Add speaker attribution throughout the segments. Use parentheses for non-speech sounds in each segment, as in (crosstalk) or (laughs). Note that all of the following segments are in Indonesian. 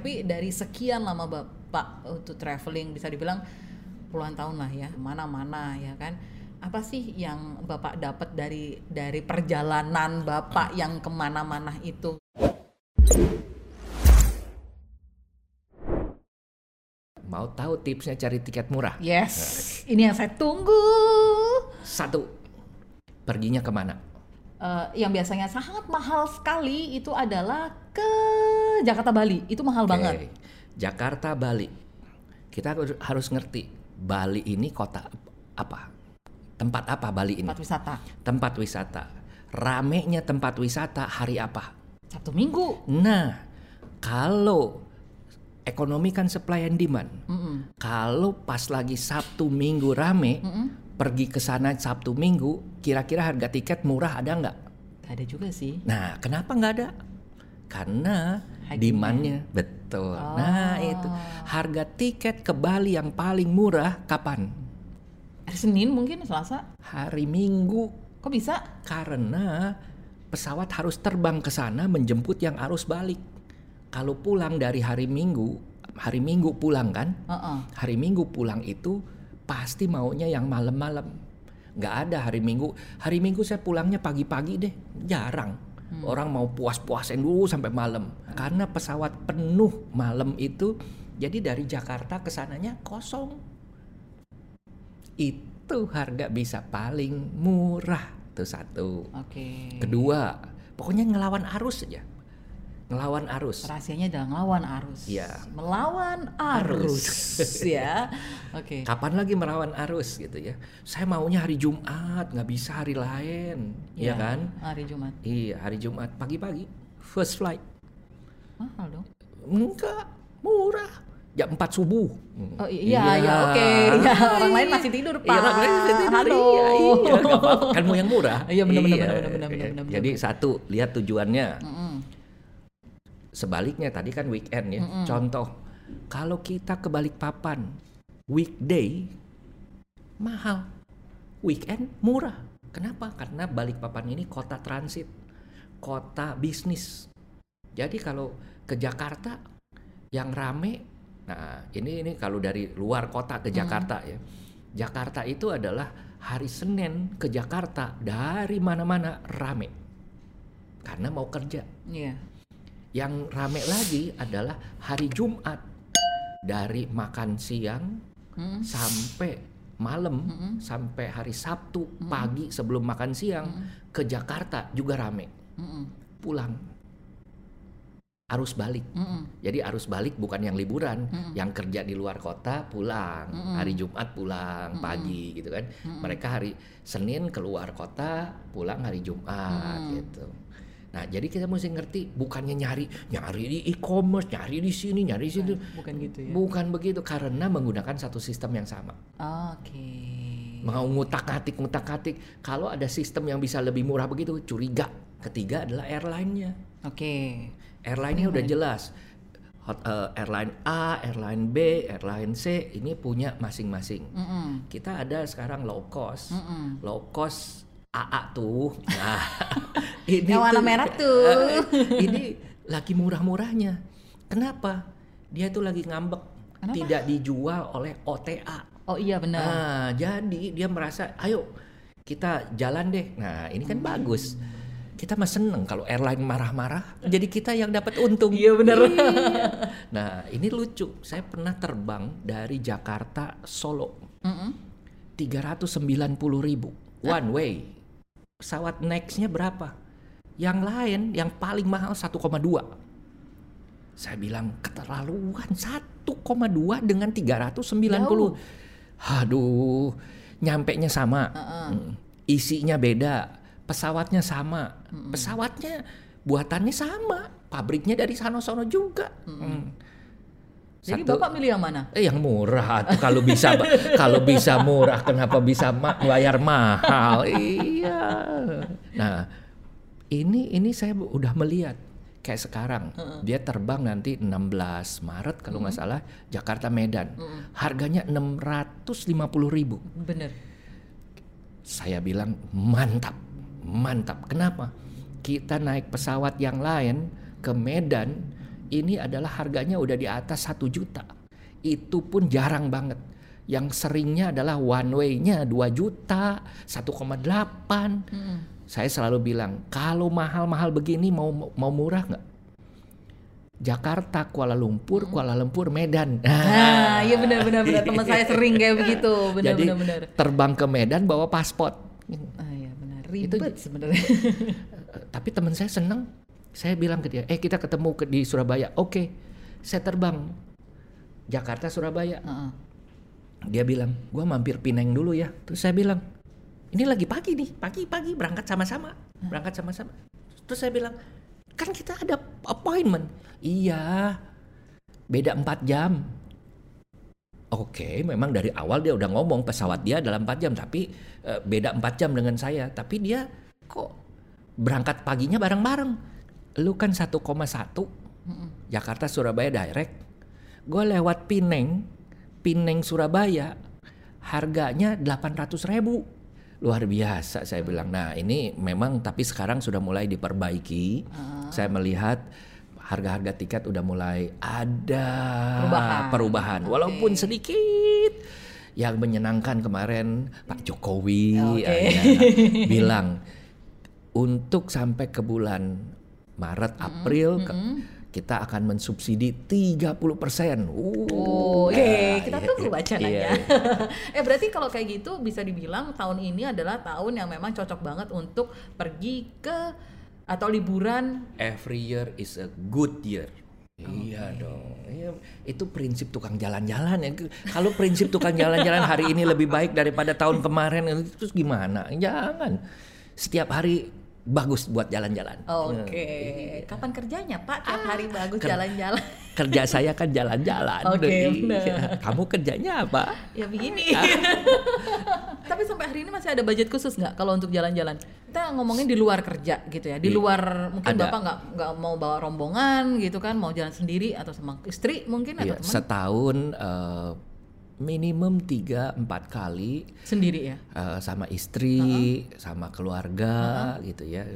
Speaker 1: tapi dari sekian lama bapak untuk traveling bisa dibilang puluhan tahun lah ya, mana-mana ya kan. Apa sih yang bapak dapat dari dari perjalanan bapak yang ke mana-mana itu?
Speaker 2: Mau tahu tipsnya cari tiket murah?
Speaker 1: Yes, ini yang saya tunggu.
Speaker 2: Satu, perginya ke mana?
Speaker 1: Eh, yang biasanya sangat mahal sekali itu adalah ke Jakarta Bali. Itu mahal
Speaker 2: Oke,
Speaker 1: banget.
Speaker 2: Jakarta, Bali. Kita harus- ngerti Bali ini kota apa? Tempat apa Bali ini?
Speaker 1: Tempat wisata.
Speaker 2: Tempat wisata. Ramenya tempat wisata hari apa?
Speaker 1: Sabtu Minggu.
Speaker 2: Nah, kalau ekonomi kan supply and demand.
Speaker 1: Mm-mm.
Speaker 2: Kalau pas lagi Sabtu Minggu rame,
Speaker 1: Mm-mm.
Speaker 2: pergi ke sana Sabtu Minggu, kira-kira harga tiket murah ada nggak?
Speaker 1: Gak ada juga sih.
Speaker 2: Nah, kenapa nggak ada? Karena. Demandnya betul.
Speaker 1: Oh.
Speaker 2: Nah, itu harga tiket ke Bali yang paling murah kapan?
Speaker 1: Hari Senin mungkin Selasa.
Speaker 2: Hari Minggu
Speaker 1: Kok bisa?
Speaker 2: karena pesawat harus terbang ke sana menjemput yang arus balik. Kalau pulang dari hari Minggu, hari Minggu pulang kan?
Speaker 1: Heeh.
Speaker 2: Hari Minggu pulang itu pasti maunya yang malam-malam. Nggak ada hari Minggu. Hari Minggu saya pulangnya pagi-pagi deh, jarang. Orang mau puas-puasin dulu sampai malam. Karena pesawat penuh malam itu, jadi dari Jakarta ke sananya kosong. Itu harga bisa paling murah. Itu satu.
Speaker 1: Oke.
Speaker 2: Kedua, pokoknya ngelawan arus aja. Ngelawan arus.
Speaker 1: Rahasianya adalah ngelawan arus.
Speaker 2: Iya.
Speaker 1: Melawan arus. (laughs) ya. Oke.
Speaker 2: Kapan lagi melawan arus gitu ya? Saya maunya hari Jumat, nggak bisa hari lain, ya
Speaker 1: Iya,
Speaker 2: kan?
Speaker 1: Hari Jumat.
Speaker 2: Iya, hari Jumat pagi-pagi, first flight.
Speaker 1: Mahal dong.
Speaker 2: Enggak, murah. Jam 4 subuh.
Speaker 1: Oh iya, iya, oke. (laughs) Ya, orang lain masih tidur, Pak.
Speaker 2: Iya, orang lain masih tidur.
Speaker 1: Halo.
Speaker 2: Iya, iya, apa-apa. (laughs) Kan mau yang murah.
Speaker 1: Iya, benar, benar,
Speaker 2: Iya,
Speaker 1: benar, benar, benar,
Speaker 2: iya.
Speaker 1: benar, benar,
Speaker 2: Jadi satu, lihat tujuannya.
Speaker 1: Mm-mm.
Speaker 2: Sebaliknya tadi kan weekend ya. Contoh, kalau kita ke Balikpapan weekday mahal, weekend murah. Kenapa? Karena Balikpapan ini kota transit, kota bisnis. Jadi kalau ke Jakarta yang rame, nah ini ini kalau dari luar kota ke Jakarta ya. Jakarta itu adalah hari Senin ke Jakarta dari mana-mana rame. Karena mau kerja.
Speaker 1: Iya.
Speaker 2: Yang rame lagi adalah hari Jumat dari makan siang
Speaker 1: Mm.
Speaker 2: sampai malam sampai hari Sabtu pagi sebelum makan siang ke Jakarta juga rame.
Speaker 1: Mm-mm.
Speaker 2: Pulang arus balik.
Speaker 1: Mm-mm.
Speaker 2: Jadi arus balik bukan yang liburan, yang kerja di luar kota pulang, hari Jumat pulang pagi gitu kan. Mereka hari Senin keluar kota, pulang hari Jumat gitu. Nah, jadi kita mesti ngerti bukannya nyari nyari di e-commerce, nyari di sini, nyari di situ.
Speaker 1: Bukan gitu ya.
Speaker 2: Bukan begitu karena menggunakan satu sistem yang sama.
Speaker 1: Oke.
Speaker 2: Mau ngutak-atik ngutak-atik, kalau ada sistem yang bisa lebih murah begitu, curiga. Ketiga adalah airline-nya.
Speaker 1: Oke.
Speaker 2: Airline-nya udah jelas. Hot, eh, airline A, airline B, airline C ini punya masing-masing.
Speaker 1: Mm-mm.
Speaker 2: Kita ada sekarang low cost.
Speaker 1: Mm-mm.
Speaker 2: Low cost AA tuh. Nah, (laughs) ini
Speaker 1: Yang warna merah tuh.
Speaker 2: ini lagi murah-murahnya. Kenapa? Dia tuh lagi ngambek.
Speaker 1: Kenapa?
Speaker 2: Tidak dijual oleh OTA.
Speaker 1: Oh iya benar.
Speaker 2: Nah, jadi dia merasa, ayo kita jalan deh. Nah, ini kan bagus. Kita mah seneng kalau airline marah-marah, jadi kita yang dapat untung.
Speaker 1: Iya, bener.
Speaker 2: Iya. Nah, ini lucu. Saya pernah terbang dari Jakarta Solo,
Speaker 1: Mm-mm.
Speaker 2: 390 ribu one way. Pesawat nextnya berapa? Yang lain yang paling mahal 1,2. Saya bilang keterlaluan 1,2 dengan 390.
Speaker 1: Jauh.
Speaker 2: Aduh, nyampe nya sama. Mm. Isinya beda, pesawatnya sama. Pesawatnya buatannya sama, pabriknya dari sana-sana juga. Mm.
Speaker 1: Jadi
Speaker 2: Satu-
Speaker 1: Bapak milih yang mana?
Speaker 2: Eh yang murah tuh kalau bisa kalau bisa murah kenapa bisa ma- bayar mahal? (laughs) Iya. Nah, ini ini saya udah melihat kayak sekarang dia terbang nanti 16 Maret kalau nggak salah Jakarta Medan. Harganya 650.000 ribu.
Speaker 1: Bener.
Speaker 2: Saya bilang mantap, mantap. Kenapa? Kita naik pesawat yang lain ke Medan ini adalah harganya udah di atas satu juta. Itu pun jarang banget. Yang seringnya adalah one way-nya 2 juta, 1,8. Saya selalu bilang, kalau mahal-mahal begini mau mau murah nggak? Jakarta, Kuala Lumpur, Kuala Lumpur, Medan.
Speaker 1: Nah, iya benar-benar benar teman saya sering kayak begitu, (laughs)
Speaker 2: Jadi
Speaker 1: benar-benar benar.
Speaker 2: terbang ke Medan bawa paspor.
Speaker 1: Ah, iya benar.
Speaker 2: Itu
Speaker 1: Ribet sebenarnya.
Speaker 2: Eh, Tapi teman saya seneng. Saya bilang ke dia, eh kita ketemu ke, di Surabaya. Oke, saya terbang Jakarta Surabaya.
Speaker 1: Heeh.
Speaker 2: Dia bilang, gua mampir Pineng dulu ya. Terus saya bilang, ini lagi pagi nih, pagi-pagi berangkat sama-sama, berangkat sama-sama. Terus saya bilang, kan kita ada appointment. Iya, beda 4 jam. Oke, memang dari awal dia udah ngomong pesawat dia dalam 4 jam, tapi eh, beda 4 jam dengan saya. Tapi dia kok berangkat paginya bareng-bareng. Lu kan 1,1 Jakarta Surabaya direct. Gue lewat Pineng, Pineng Surabaya, harganya 800 ribu. Luar biasa saya bilang. Nah ini memang tapi sekarang sudah mulai diperbaiki. Saya melihat harga-harga tiket udah mulai ada
Speaker 1: Perubahan.
Speaker 2: perubahan. Walaupun sedikit. Yang menyenangkan kemarin Pak Jokowi
Speaker 1: Oke.
Speaker 2: ya, (laughs) bilang untuk sampai ke bulan Maret April ke- kita akan mensubsidi 30 persen.
Speaker 1: Oh, oke, kita tunggu wacananya.
Speaker 2: Iya, (laughs)
Speaker 1: eh berarti kalau kayak gitu bisa dibilang tahun ini adalah tahun yang memang cocok banget untuk pergi ke atau liburan.
Speaker 2: Every year is a good year. Iya dong. Iya, itu prinsip tukang jalan-jalan ya. Kalau prinsip tukang jalan-jalan hari ini lebih baik daripada tahun kemarin terus gimana? Jangan. Setiap hari bagus buat jalan-jalan.
Speaker 1: Oke,
Speaker 2: Iya.
Speaker 1: kapan kerjanya Pak? Tiap hari
Speaker 2: Ah,
Speaker 1: bagus jalan-jalan.
Speaker 2: Kerja saya kan jalan-jalan.
Speaker 1: Oke,
Speaker 2: Iya.
Speaker 1: benar.
Speaker 2: Kamu kerjanya apa?
Speaker 1: ya begini. (laughs) Tapi sampai hari ini masih ada budget khusus nggak kalau untuk jalan-jalan? Kita ngomongin di luar kerja gitu ya. Di
Speaker 2: Iya.
Speaker 1: luar mungkin
Speaker 2: Ada.
Speaker 1: bapak nggak nggak mau bawa rombongan gitu kan, mau jalan sendiri atau sama istri mungkin atau
Speaker 2: Iya,
Speaker 1: teman
Speaker 2: setahun eh, minimum 3 4 kali
Speaker 1: sendiri ya.
Speaker 2: eh, sama istri, sama keluarga gitu ya.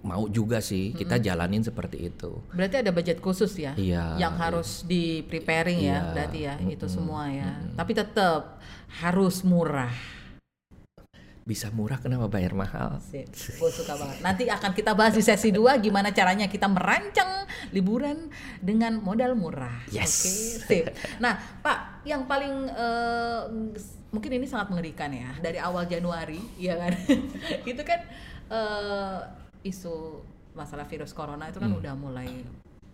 Speaker 2: Mau juga sih kita jalanin seperti itu.
Speaker 1: Berarti ada budget khusus ya,
Speaker 2: Iya,
Speaker 1: yang
Speaker 2: iya.
Speaker 1: harus di preparing ya,
Speaker 2: Iya,
Speaker 1: berarti ya itu semua ya. Tapi tetap harus murah.
Speaker 2: Bisa murah kenapa bayar mahal?
Speaker 1: Sip, gue suka banget. Nanti akan kita bahas di sesi 2 gimana caranya kita merancang liburan dengan modal murah.
Speaker 2: Yes.
Speaker 1: Oke, sip. Nah, Pak, yang paling eh, mungkin ini sangat mengerikan ya dari awal Januari, ya kan? (laughs) itu kan eh, isu masalah virus corona itu kan udah mulai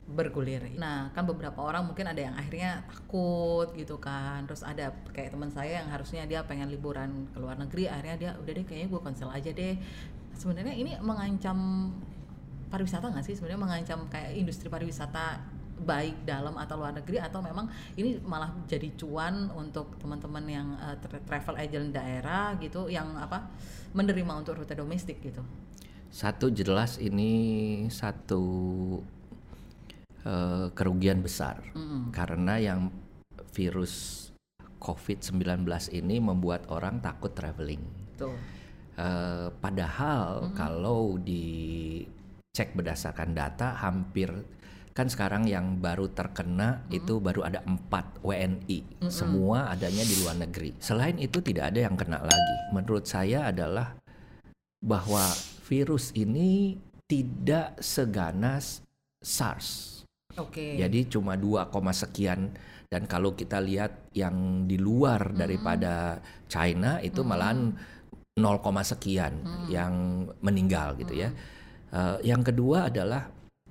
Speaker 1: bergulir. Nah, kan beberapa orang mungkin ada yang akhirnya takut gitu kan. Terus ada kayak teman saya yang harusnya dia pengen liburan ke luar negeri, akhirnya dia udah deh kayaknya gue cancel aja deh. Sebenarnya ini mengancam pariwisata nggak sih? Sebenarnya mengancam kayak industri pariwisata baik dalam atau luar negeri atau memang ini malah jadi cuan untuk teman-teman yang tra- travel agent daerah gitu yang apa menerima untuk rute domestik gitu.
Speaker 2: Satu jelas ini satu eh, kerugian besar. Karena yang virus COVID-19 ini membuat orang takut traveling. Eh, padahal kalau dicek berdasarkan data hampir kan sekarang yang baru terkena itu baru ada empat WNI semua adanya di luar negeri. Selain itu tidak ada yang kena lagi. Menurut saya adalah bahwa virus ini tidak seganas SARS
Speaker 1: Oke.
Speaker 2: jadi cuma 2, koma sekian. Dan kalau kita lihat yang di luar daripada China itu malahan 0, koma sekian yang meninggal gitu ya. Eh, yang kedua adalah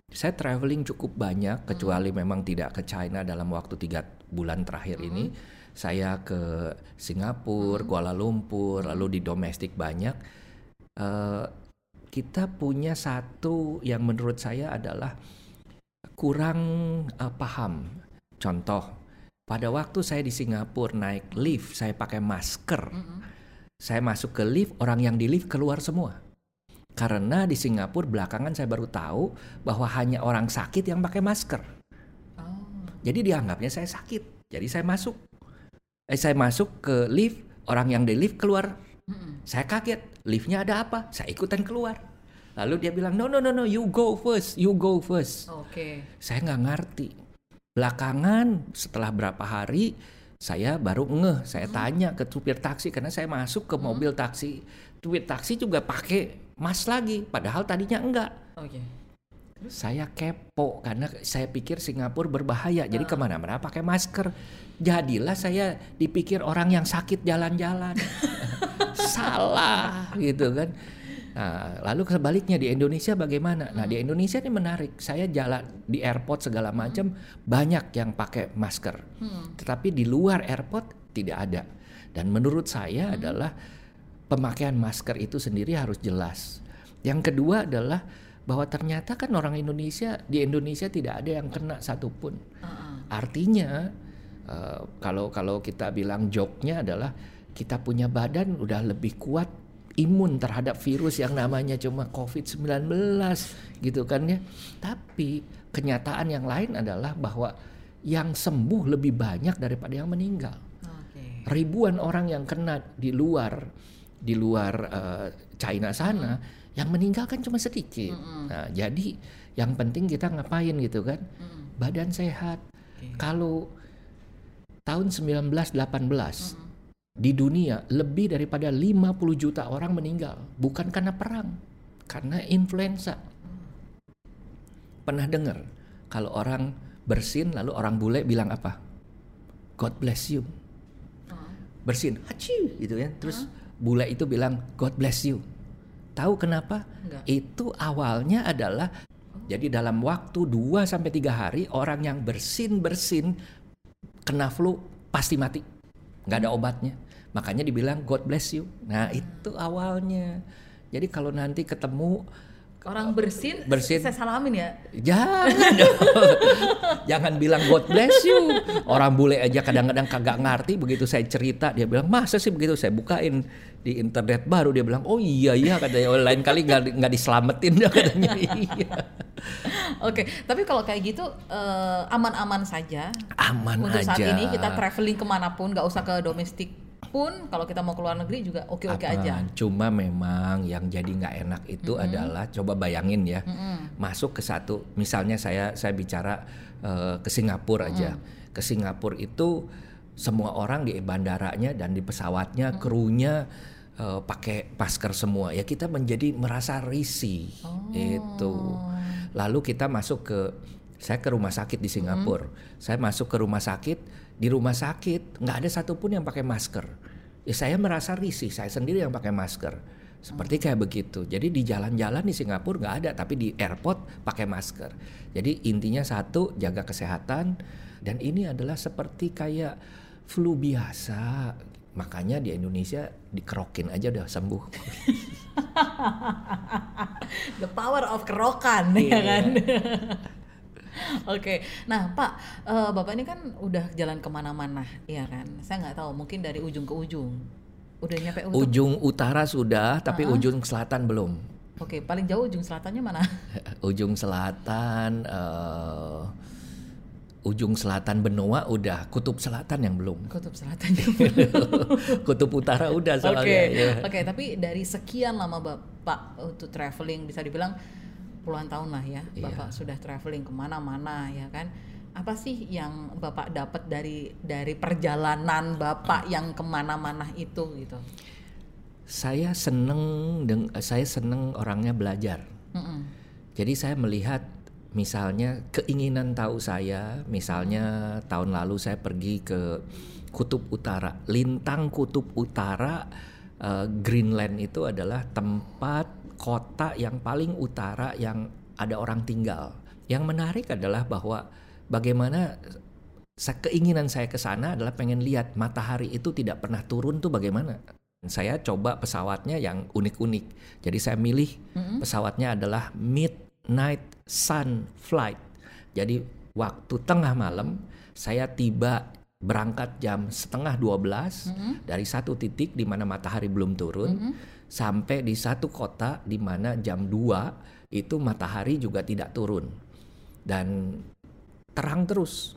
Speaker 2: saya traveling cukup banyak kecuali memang tidak ke China dalam waktu tiga bulan terakhir ini. Saya ke Singapura, Kuala Lumpur, lalu di domestik banyak. Eh, kita punya satu yang menurut saya adalah kurang eh, paham. Contoh, pada waktu saya di Singapura naik lift, saya pakai masker. Saya masuk ke lift, orang yang di lift keluar semua. Karena di Singapura belakangan saya baru tahu bahwa hanya orang sakit yang pakai masker.
Speaker 1: Oh.
Speaker 2: Jadi dianggapnya saya sakit. Jadi saya masuk. Eh saya masuk ke lift, orang yang di lift keluar.
Speaker 1: Mm-mm.
Speaker 2: Saya kaget, liftnya ada apa? Saya ikutan keluar. Lalu dia bilang, no no no no, you go first, you go first.
Speaker 1: Oke.
Speaker 2: Saya nggak ngerti. Belakangan setelah berapa hari saya baru ngeh. Saya tanya ke supir taksi karena saya masuk ke mobil taksi. Supir taksi juga pakai mask lagi, padahal tadinya enggak.
Speaker 1: Oke.
Speaker 2: Saya kepo karena saya pikir Singapura berbahaya, jadi ke mana-mana pakai masker. Jadilah saya dipikir orang yang sakit jalan-jalan. (laughs) Salah gitu kan. Nah, lalu sebaliknya di Indonesia bagaimana? Nah, di Indonesia ini menarik. Saya jalan di airport segala macam banyak yang pakai masker. Tetapi di luar airport tidak ada. Dan menurut saya adalah pemakaian masker itu sendiri harus jelas. Yang kedua adalah bahwa ternyata kan orang Indonesia di Indonesia tidak ada yang kena satupun. Artinya eh, kalau kalau kita bilang joknya adalah kita punya badan udah lebih kuat imun terhadap virus yang namanya cuma COVID-19 gitu kan ya. Tapi kenyataan yang lain adalah bahwa yang sembuh lebih banyak daripada yang meninggal
Speaker 1: Oke.
Speaker 2: ribuan orang yang kena di luar di luar eh, China sana yang meninggal kan cuma sedikit. Nah, jadi yang penting kita ngapain gitu kan? Badan sehat. Kalau tahun 1918 di dunia lebih daripada 50 juta orang meninggal. Bukan karena perang, karena influenza. Pernah dengar kalau orang bersin lalu orang bule bilang apa? God bless you. Bersin haci gitu ya. Terus bule itu bilang God bless you. Tahu kenapa?
Speaker 1: Enggak.
Speaker 2: itu awalnya adalah jadi dalam waktu 2 sampai tiga hari orang yang bersin bersin kena flu pasti mati. Nggak ada obatnya makanya dibilang God bless you nah itu awalnya jadi kalau nanti ketemu
Speaker 1: Orang bersin,
Speaker 2: Bersin.
Speaker 1: saya salamin ya.
Speaker 2: Jangan. (laughs) Jangan bilang God bless you. Orang bule aja kadang-kadang kagak ngerti begitu saya cerita dia bilang masa sih begitu saya bukain di internet baru dia bilang oh iya iya katanya oh, lain kali nggak nggak diselamatin dah katanya (laughs) iya.
Speaker 1: Oke, tapi kalau kayak gitu eh, aman-aman saja.
Speaker 2: Aman
Speaker 1: Untuk
Speaker 2: aja.
Speaker 1: saat ini kita traveling ke mana pun, nggak usah ke domestik pun. Kalau kita mau ke luar negeri juga oke-oke aja.
Speaker 2: Aman. Cuma memang yang jadi nggak enak itu adalah coba bayangin ya masuk ke satu misalnya saya saya bicara eh, ke Singapura aja. Ke Singapura itu semua orang di bandaranya dan di pesawatnya krunya eh, pakai masker semua. Ya kita menjadi merasa risih. Itu. Lalu kita masuk ke saya ke rumah sakit di Singapura. Saya masuk ke rumah sakit di rumah sakit nggak ada satupun yang pakai masker. Ya saya merasa risih saya sendiri yang pakai masker. Seperti kayak begitu. Jadi di jalan-jalan di Singapura nggak ada tapi di airport pakai masker. Jadi intinya satu jaga kesehatan dan ini adalah seperti kayak flu biasa. Makanya di Indonesia dikerokin aja udah sembuh. (laughs)
Speaker 1: The power of kerokan ya kan. (laughs) (laughs) Oke, nah Pak, eh, Bapak ini kan udah jalan ke mana-mana, ya kan? Saya nggak tahu, mungkin dari ujung ke ujung, udah nyampe ujung.
Speaker 2: ujung utara sudah tapi ujung selatan belum
Speaker 1: Oke, paling jauh ujung selatannya mana? (laughs)
Speaker 2: ujung selatan eh, ujung selatan benua udah kutub selatan yang belum
Speaker 1: Kutub Selatan. (laughs)
Speaker 2: kutub utara udah
Speaker 1: Oke,
Speaker 2: soalnya ya.
Speaker 1: oke. Tapi dari sekian lama bapak untuk traveling bisa dibilang puluhan tahun lah ya,
Speaker 2: Iya.
Speaker 1: bapak sudah traveling ke mana-mana ya kan. Apa sih yang bapak dapat dari dari perjalanan bapak yang ke mana-mana itu gitu?
Speaker 2: saya seneng deng- saya seneng orangnya belajar
Speaker 1: Mm-mm.
Speaker 2: jadi saya melihat misalnya keinginan tahu saya misalnya tahun lalu saya pergi ke kutub utara lintang kutub utara eh, Greenland itu adalah tempat kota yang paling utara yang ada orang tinggal. Yang menarik adalah bahwa bagaimana keinginan saya ke sana adalah pengen lihat matahari itu tidak pernah turun tuh bagaimana. Saya coba pesawatnya yang unik-unik. Jadi saya milih pesawatnya adalah Midnight Sun Flight. Jadi waktu tengah malam saya tiba berangkat jam setengah 12 dari satu titik di mana matahari belum turun sampai di satu kota di mana jam 2 itu matahari juga tidak turun. Dan terang terus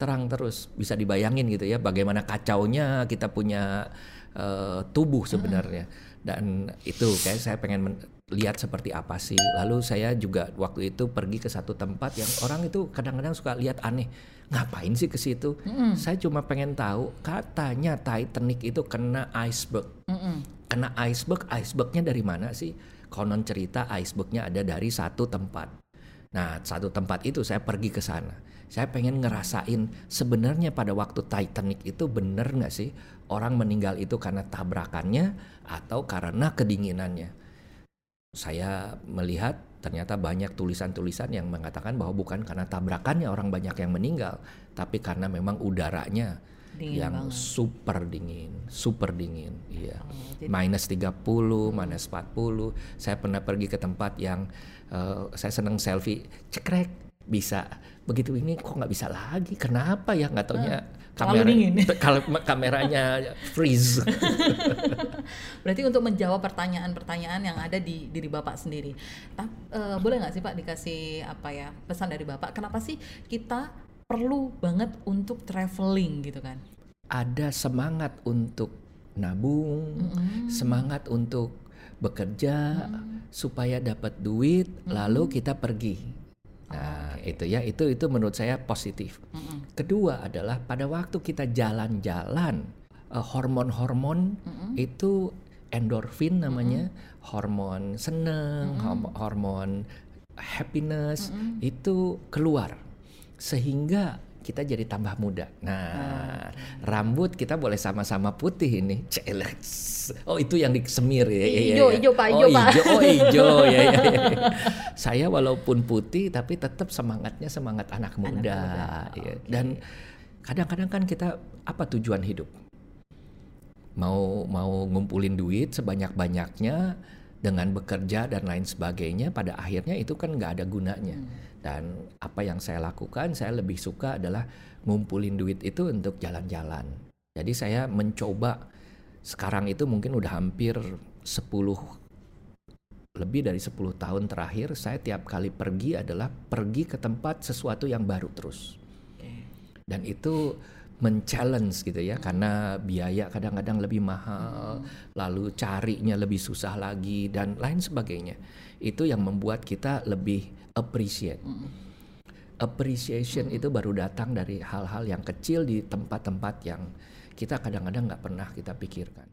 Speaker 2: terang terus bisa dibayangin gitu ya bagaimana kacaunya kita punya eh, tubuh sebenarnya dan itu kayak saya pengen lihat seperti apa sih. Lalu saya juga waktu itu pergi ke satu tempat yang orang itu kadang-kadang suka lihat aneh. Ngapain sih ke situ?
Speaker 1: Mm-mm.
Speaker 2: Saya cuma pengen tahu katanya Titanic itu kena iceberg.
Speaker 1: Mm-mm.
Speaker 2: Kena iceberg, icebergnya dari mana sih? Konon cerita icebergnya ada dari satu tempat. Nah, satu tempat itu saya pergi ke sana. Saya pengen ngerasain sebenarnya pada waktu Titanic itu bener nggak sih orang meninggal itu karena tabrakannya atau karena kedinginannya. Saya melihat ternyata banyak tulisan-tulisan yang mengatakan bahwa bukan karena tabrakannya orang banyak yang meninggal, tapi karena memang udaranya
Speaker 1: Dingin
Speaker 2: yang
Speaker 1: banget.
Speaker 2: super dingin, super dingin, iya.
Speaker 1: Oh, jadi-
Speaker 2: Minus 30, minus 40. Saya pernah pergi ke tempat yang eh, saya seneng selfie, cekrek bisa. Begitu ini kok nggak bisa lagi? Kenapa ya? Nggak taunya
Speaker 1: terlalu dingin.
Speaker 2: kalau kameranya (laughs) freeze.
Speaker 1: Berarti untuk menjawab pertanyaan-pertanyaan yang ada di diri Bapak sendiri. Ta- eh, boleh nggak sih Pak dikasih apa ya pesan dari Bapak? Kenapa sih kita perlu banget untuk traveling gitu kan?
Speaker 2: Ada semangat untuk nabung, semangat untuk bekerja supaya dapat duit, lalu kita pergi. Nah, itu ya, itu itu menurut saya positif.
Speaker 1: Mm-mm.
Speaker 2: Kedua adalah pada waktu kita jalan-jalan, eh, hormon-hormon itu endorfin namanya, hormon seneng, horm- hormon happiness itu keluar sehingga kita jadi tambah muda. Nah, rambut kita boleh sama-sama putih ini. Celes. Oh, itu yang disemir ya. ya, ya,
Speaker 1: Ijo,
Speaker 2: ya.
Speaker 1: ijo, Pak,
Speaker 2: oh,
Speaker 1: ijo, Pak.
Speaker 2: ijo, oh, ijo (laughs) ya, ya, ya. Saya walaupun putih tapi tetap semangatnya semangat anak muda.
Speaker 1: muda,
Speaker 2: ya. Dan kadang-kadang kan kita apa tujuan hidup? Mau mau ngumpulin duit sebanyak-banyaknya dengan bekerja dan lain sebagainya pada akhirnya itu kan nggak ada gunanya. Dan apa yang saya lakukan saya lebih suka adalah ngumpulin duit itu untuk jalan-jalan. Jadi saya mencoba sekarang itu mungkin udah hampir 10 lebih dari 10 tahun terakhir saya tiap kali pergi adalah pergi ke tempat sesuatu yang baru terus. Dan itu men-challenge gitu ya karena biaya kadang-kadang lebih mahal, lalu carinya lebih susah lagi dan lain sebagainya. Itu yang membuat kita lebih appreciate. Appreciation itu baru datang dari hal-hal yang kecil di tempat-tempat yang kita kadang-kadang nggak pernah kita pikirkan.